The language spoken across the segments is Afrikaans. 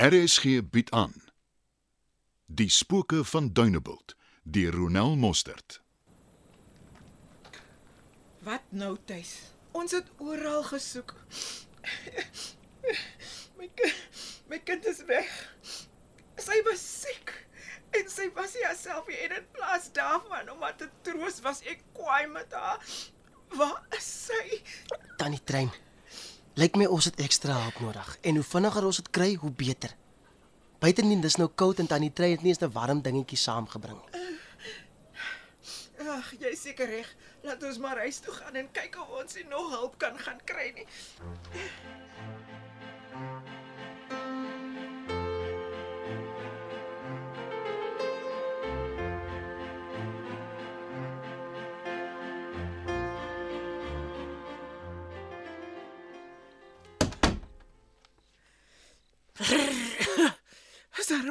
RSG bied aan Die spooke van Dunebuld deur Ronel Mostert. Wat nou, Tuis? Ons het oral gesoek. My kind, my kind is weg. Sy was siek en sy was nie haarself nie en in plaas daarvan om haar te troos was ek kwaai met haar. Waar is sy? Tannie Trein. Lyk my ons het ekstra hulp nodig en hoe vinniger ons dit kry, hoe beter. Buitendien dis nou koud en Tannie Trein het nie eens 'n warm dingetjie saamgebring. Ag, jy is seker reg. Laat ons maar huis toe gaan en kyk of ons nog hulp kan gaan kry nie.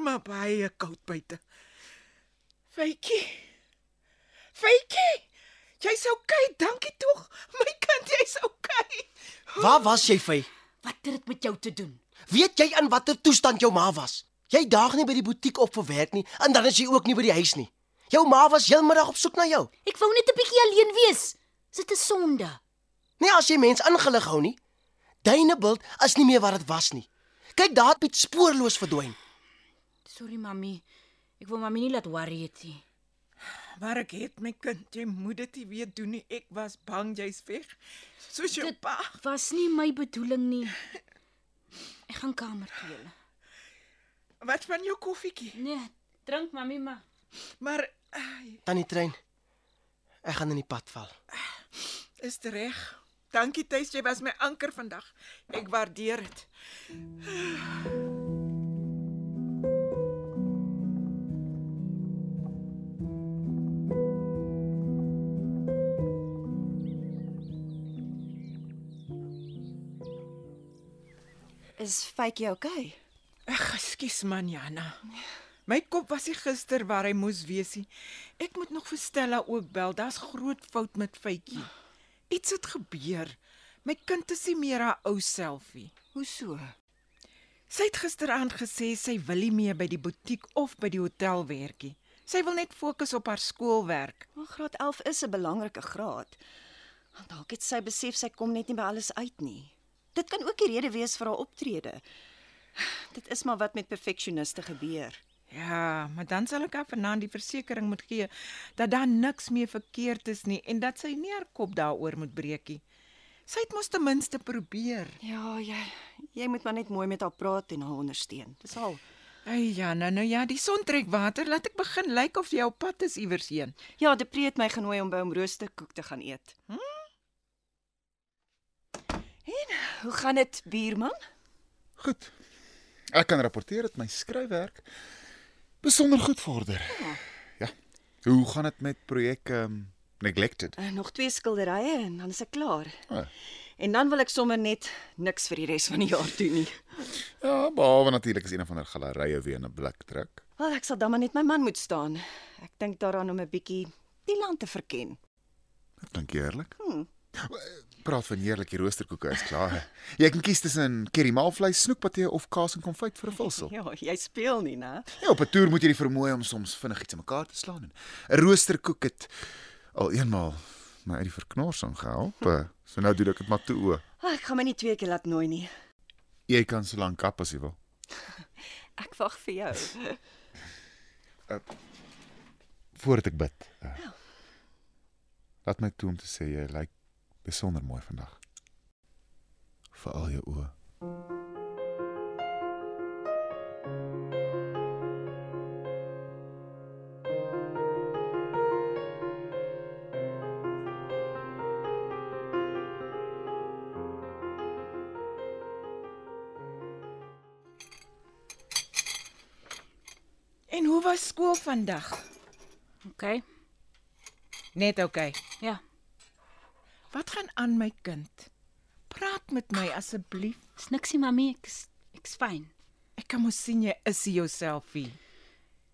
Maar baie koud buite. Faitjie. Faitjie. Jy's okay, dankie tog. My kind, jy's okay. Waar was jy, Fay? Wat het dit met jou te doen? Weet jy in watter toestand jou ma was? Jy daag nie by die butiek op vir werk nie en dan is jy ook nie by die huis nie. Jou ma was heelmiddag op soek na jou. Ek wou net 'n bietjie alleen wees. Is dit 'n sonde? Nee, as jy mens ingelig hou nie. Duinebild is nie meer wat dit was nie. Kyk, daar het Piet spoorloos verdwyn. Sorry mami. Ek wou mami nie laat worry het nie. Maar ek het my kind, jy moet dit nie weer doen nie. Ek was bang jy's weg. Soos jou Dit pa. was nie my bedoeling nie. Ek gaan kamer toe. julle. Wat van jou koffietjie? Nee, drink mami maar. Maar ai, Tannie Trein. Ek gaan in die pad val. is dit reg? Dankie Tuis, jy was my anker vandag. Ek waardeer dit. Is Faitjie okay? Ag, ekskuus man Jana. My kop was nie gister waar hy moes wees nie. Ek moet nog vir Stella ook bel. Daar's groot fout met Faitjie. Iets het gebeur. My kind is nie meer haar ou selfie. Hoe so? Sy het gisteraand gesê sy wil nie meer by die butiek of by die hotel werk nie. Sy wil net fokus op haar skoolwerk. Maar graad 11 is 'n belangrike graad. Want dalk het sy besef sy kom net nie by alles uit nie. Dit kan ook die rede wees vir haar optrede. Dit is maar wat met perfeksioniste gebeur. Ja, maar dan sal ek haar vanaand die versekering moet gee dat daar niks meer verkeerd is nie en dat sy nie haar kop daaroor moet breek nie. Sy het mos ten minste probeer. Ja, jy jy moet maar net mooi met haar praat en haar ondersteun. Dis al. Ag ja, nou nou ja, die son trek water. Laat ek begin lyk of jy op pad is iewers heen. Ja, Depree het my genooi om by hom roosterkoek te gaan eet. Hm? En hoe gaan dit, buurman? Goed. Ek kan rapporteer dat my skryfwerk besonder goed vorder. Ja. Hoe gaan dit met projek um, Neglected? Uh, nog twee skilderye en dan is ek klaar. Ah. En dan wil ek sommer net niks vir die res van die jaar doen nie. Ja, behalwe natuurlik as een van hulle gallerye weer 'n blik druk. Wel, ek sal dan maar net my man moet staan. Ek dink daaraan om 'n bietjie die land te verken. Dit klink heerlik. Hmm. Praat van heerlike roosterkoeke is klaar. Jy kan kies tussen curry maalvleis, snoekpatee of kaas en konfyt vir 'n vulsel. Ja, jy speel nie, né? Ja, op 'n toer moet jy die vermoë om soms vinnig iets in mekaar te slaan. en 'n Roosterkoek het al eenmaal my uit die verknorsing gehelp. eh, So nou doen ek dit maar toe o. Oh, ek gaan my nie twee keer laat nooi nie. Jy kan so lank kap as jy wil. Ek wag vir jou. Voordat ek bid. Uh, laat my toe om te sê jy lyk besonder mooi vandag. Vir al jou oë. En hoe was skool vandag? OK. Net. Okay. Ja. Gaan aan my kind? Praat met my asseblief. Dis niksie mami, ek's ek's fyn. Ek kan mos sien jy is nie jouselfie.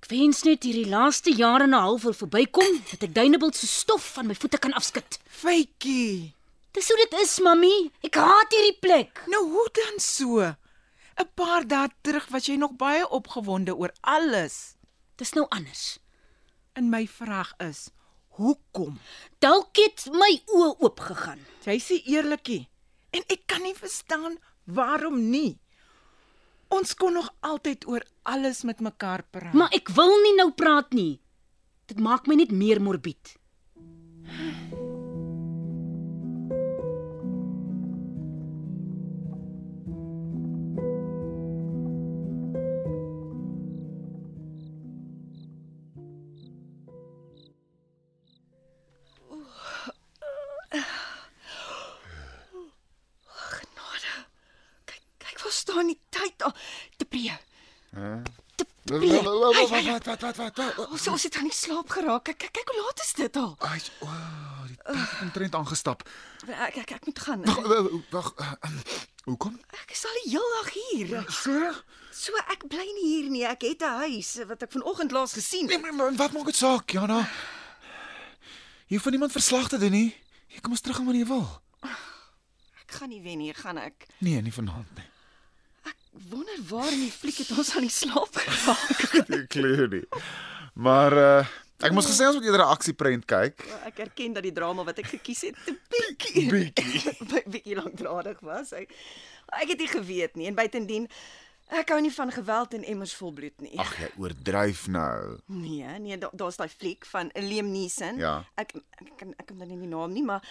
Ek wens net hierdie laaste jaar en 'n half wil verbykom dat ek Dunebuld se stof van my voete kan afskud. Faitjie. Dis hoe dit is, mami. Ek haat hierdie plek. Nou hoe dan so? 'n Paar dae terug was jy nog baie opgewonde oor alles. Dis nou anders. En my vraag is, hoekom? Dalk het my oë oop gegaan. Jy sê eerlikie. En ek kan nie verstaan waarom nie. Ons kon nog altyd oor alles met mekaar praat. Maar ek wil nie nou praat nie. Dit maak my net meer morbied. Wat wat wat wat wat Ons ons het aan die slaap geraak. Kyk, kyk, hoe laat is dit al? Ai, o, die tyd het omtrent aangestap. Ek ek, ek moet gaan. Wag, wag. eh, Hoekom? Ek is al die hele dag hier. So? So ek bly nie hier nie. Ek het 'n huis wat ek vanoggend laas gesien Nee, het. maar, maar wat maak dit saak, Jana? Jy hoef van niemand verslag te doen nie. Jy kom ons terug aan wanneer jy wil. Ek gaan nie wen nie, gaan ek. Nee, nie vanaand nie. Wonder waar in die fliek het ons aan die slaap geraak. Ek glo nie. Maar uh ek moes gesê ons moet eerder 'n aksieprent kyk. ek erken dat die drama wat ek gekies het te bietjie Bietjie. bietjie lankdradig was. Ek, ek het nie geweet nie en buitendien ek hou nie van geweld en emmers vol bloed nie. Ag, jy oordryf nou. Nee, nee, da, daar's daai fliek van Liam Neeson. Ja. Ek ek kan ek kan dan nie die naam nie, maar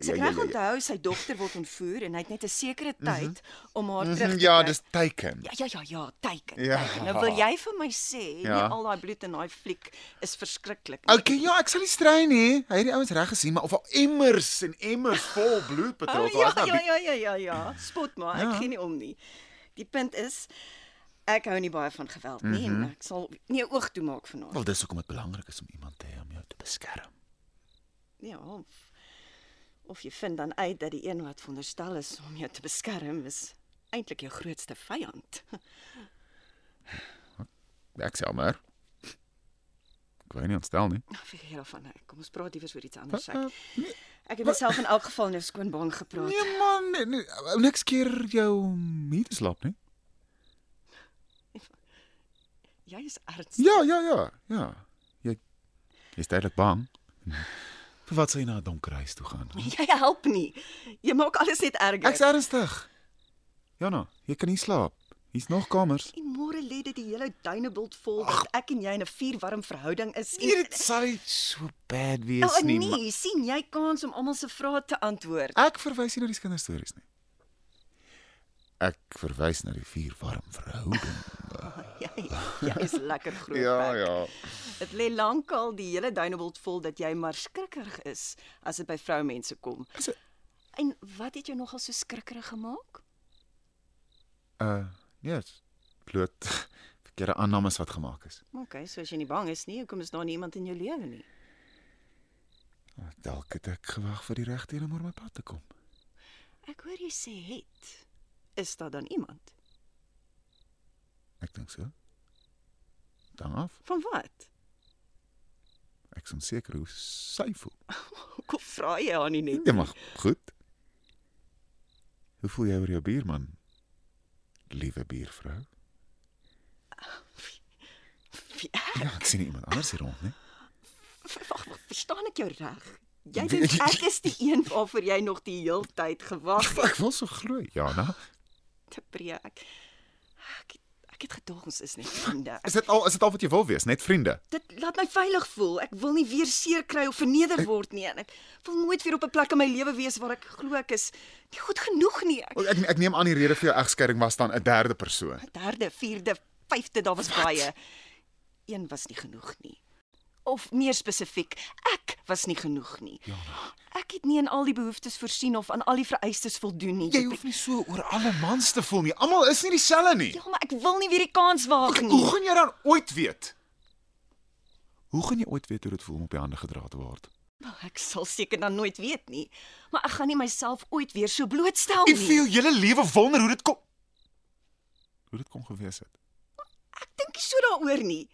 as ek Ja, ja, reg ja, ja. onthou, sy dogter word ontvoer en hy het net 'n sekere tyd om haar terug te Ja, dis teiken. Ja ja ja ja, teiken. Ja. teiken. Nou wil jy vir my sê, Ja. nie al daai bloed in daai fliek is verskriklik. Okay, ja, ek sal nie strei nie. Hy het die ouens reg gesien, maar of al emmers en emmers vol bloed Oh, betrok ja, was. ja ja ja ja ja, spot maar, ek Ja. gee nie om nie. Die punt is ek hou nie baie van geweld nie Mhm. en ek sal nie 'n oog toe maak vanaand. Wel, dis hoekom dit belangrik is om iemand te hê om jou te beskerm. Ja, of, of jy vind dan uit dat die een wat veronderstel is om jou te beskerm is eintlik jou grootste vyand. Ek sê maar. Ek wou nie ontstel nie. Vergeet daarvan. nee, Kom ons praat iewers oor iets anders. Uh, Ek, ek het myself in elk geval nou skoon bang gepraat. Nee man, nee, nee, niks keer jou hier te slaap nie. Jy is ernstig. Ja, ja, ja, ja. Jy jy's duidelik bang. Vir wat sou jy na 'n donker huis toe gaan? Jy help nie. Jy maak alles net erger. Ek's ernstig. Jana, jy kan nie slaap. Hier's nog kamers. Môre lê dit die hele duinebult vol dat ek en jy in 'n vuurwarm verhouding is. En, Nee, dit sal nie so bad wees nou, nie. nee, maar- sien jy kans om almal se vrae te antwoord. Ek verwys nie na die kinderstories nie. Ek verwys na die vier warm verhouding. Jy, jy is lekker groot. Ja, bek. ja. Dit lê lankal die hele duinebult vol dat jy maar skrikkerig is as dit by vroumense kom. Is dit- En wat het jou nogal so skrikkerig gemaak? Uh, nee, dit bloot verkeerde aannames wat gemaak is. OK, so as jy nie bang is nie, hoekom is daar niemand in jou lewe nie? Dalk het ek gewag vir die regte een om oor my pad te kom. Ek hoor jy sê het. Is daar dan iemand? Ek dink so. Dan af. Van wat? Ek is onseker hoe sy voel. Hoekom vra jy haar nie net? Ja, maar goed. Hoe voel jy oor jou buurman? Liewe buurvrou. Wie ek? Ja, ek sien nie iemand anders hier rond nie. Wag, verstaan ek jou reg? Jy dink ek is die een waarvoor jy nog die heeltyd gewag het Ek wil so glo, Jana. te preek. Ek, ek, het- ek het gedog ons is net vriende. Is dit al is dit al wat jy wil wees, net vriende? Dit laat my veilig voel. Ek wil nie weer seer kry of verneder word nie en ek wil nooit weer op 'n plek in my lewe wees waar ek glo ek is nie goed genoeg nie. Ek, Ek ek neem aan die rede vir jou egskeiding was dan 'n derde persoon. derde, vierde, vyfde, daar was baie. Een was nie genoeg nie. Of meer spesifiek, ek was nie genoeg nie. Ek het nie in al die behoeftes voorsien of aan al die vereistes voldoen nie. Jy hoef nie so oor alle mans te voel nie. Almal is nie dieselfde nie. Ja, maar ek wil nie weer die kans waag Hoe nie. gaan jy dan ooit weet? Hoe gaan jy ooit weet hoe dit voel om op die hande gedra te word? Wel, Ek sal seker dan nooit weet nie, maar ek gaan nie myself ooit weer so blootstel nie. jou hele lewe wonder hoe dit kom. Hoe dit kon gewees het. Ek dink nie so daaroor nie.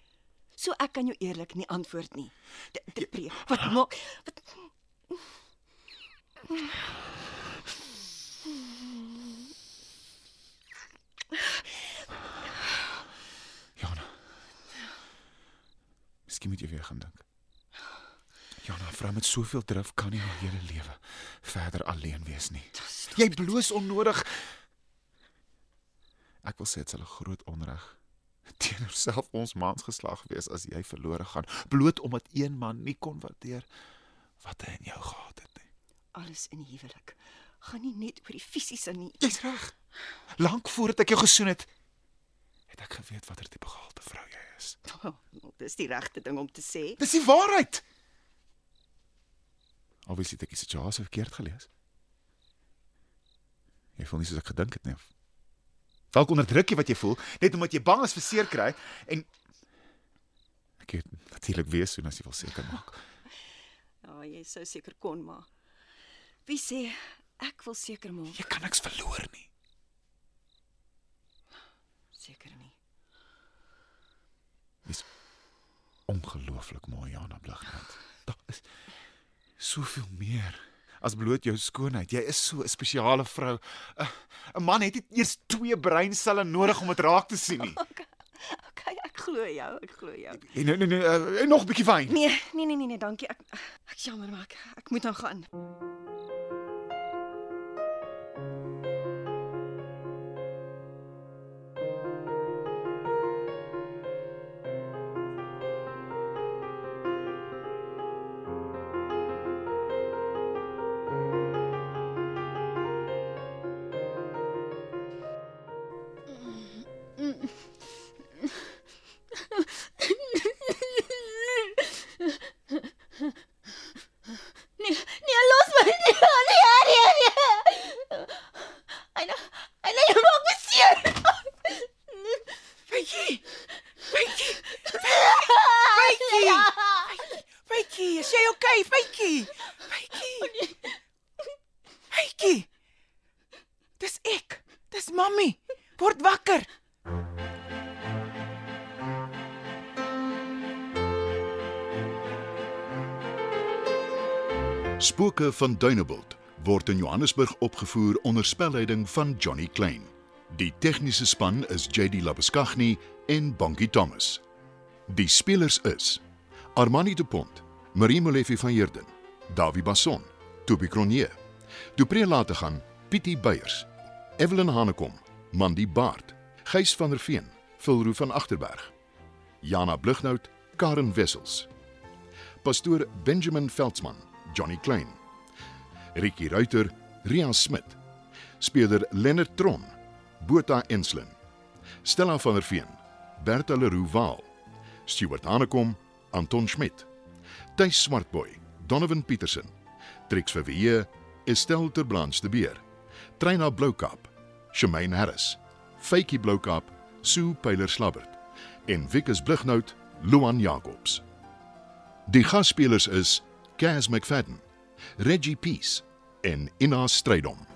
So ek kan jou eerlik nie antwoord nie. Dit preek. Wat maak wat Jana. Miskien moet jy weer gaan dink. Jana, vrou met soveel drif kan nie haar hele lewe verder alleen wees nie. Jy bloos onnodig. Ek wil sê dit is 'n groot onreg teenoor self ons mans geslag wees as jy verlore gaan, bloot omdat een man nie kon waardeer wat hy in jou gehad het nie. Alles in die huwelik gaan nie net oor die fisiese nie. Jy's reg. Lank voordat ek jou gesoen het, het ek geweet watter tipe gehalte vrou jy is. Oh, dis die regte ding om te sê. Dis die waarheid. Obviously het ek die situasie verkeerd gelees. Jy voel nie soos ek gedink het nie. of? Dalk onderdruk jy wat jy voel net omdat jy bang is vir seer kry en ek het natuurlik weer so as jy wil seker maak. Ja, jy sou seker kon, maar wie sê ek wil seker maak? Jy kan niks verloor nie. Seker nie. Dis ongelooflik mooi Jana Blighnout. Daar is soveel meer as bloot jou skoonheid. Jy is so 'n spesiale vrou. 'n 'n Man het eers twee breinselle nodig om dit raak te sien nie. Okay, ek glo jou, ek glo jou. En nee nee nee, uh, nog 'n bietjie wyn. Nee, nee nee nee, nee dankie. Ek ek jammer maar ek, ek moet nou gaan. Is jy okay, Wytjie? Wytjie. Wytjie. Dis ek. Dis mammie. Word wakker. Spooke van Dunebuld word in Johannesburg opgevoer onder spelleiding van Johnny Klein. Die tegniese span is JD Labuskaghni en Bongie Thomas. Die spelers is Armani de Pont, Marie Molefe van Heerden, Dawie Basson, Toby Cronje, Dupré later gaan Pietie Beyers, Evelyn Hanekom, Mandy Baard, Gys van der Veen, Vilroo van Agterberg, Jana Blighnout, Karen Wessels. Pastoor Benjamin Veldsmann, Johnny Klein. Ricky Ruiter, Ria Smit. Speler Lennard Tron, Botha Enslin. Stella van der Veen, Bertha Leroux Waal. Stuart Hanekom, Anton Schmidt. Tuis Swartboy, Donovan Petersen. Trix Verweer, Estelle Terblanche de Beer. Treina Bloukap, Shemaine Harris. Fakie Bloukap, Sue Pyler Slabbert en Wikus Blighnout, Luan Jacobs. Die gasspelers is Kaz McFadden, Reggie Peace en Ina Strydom.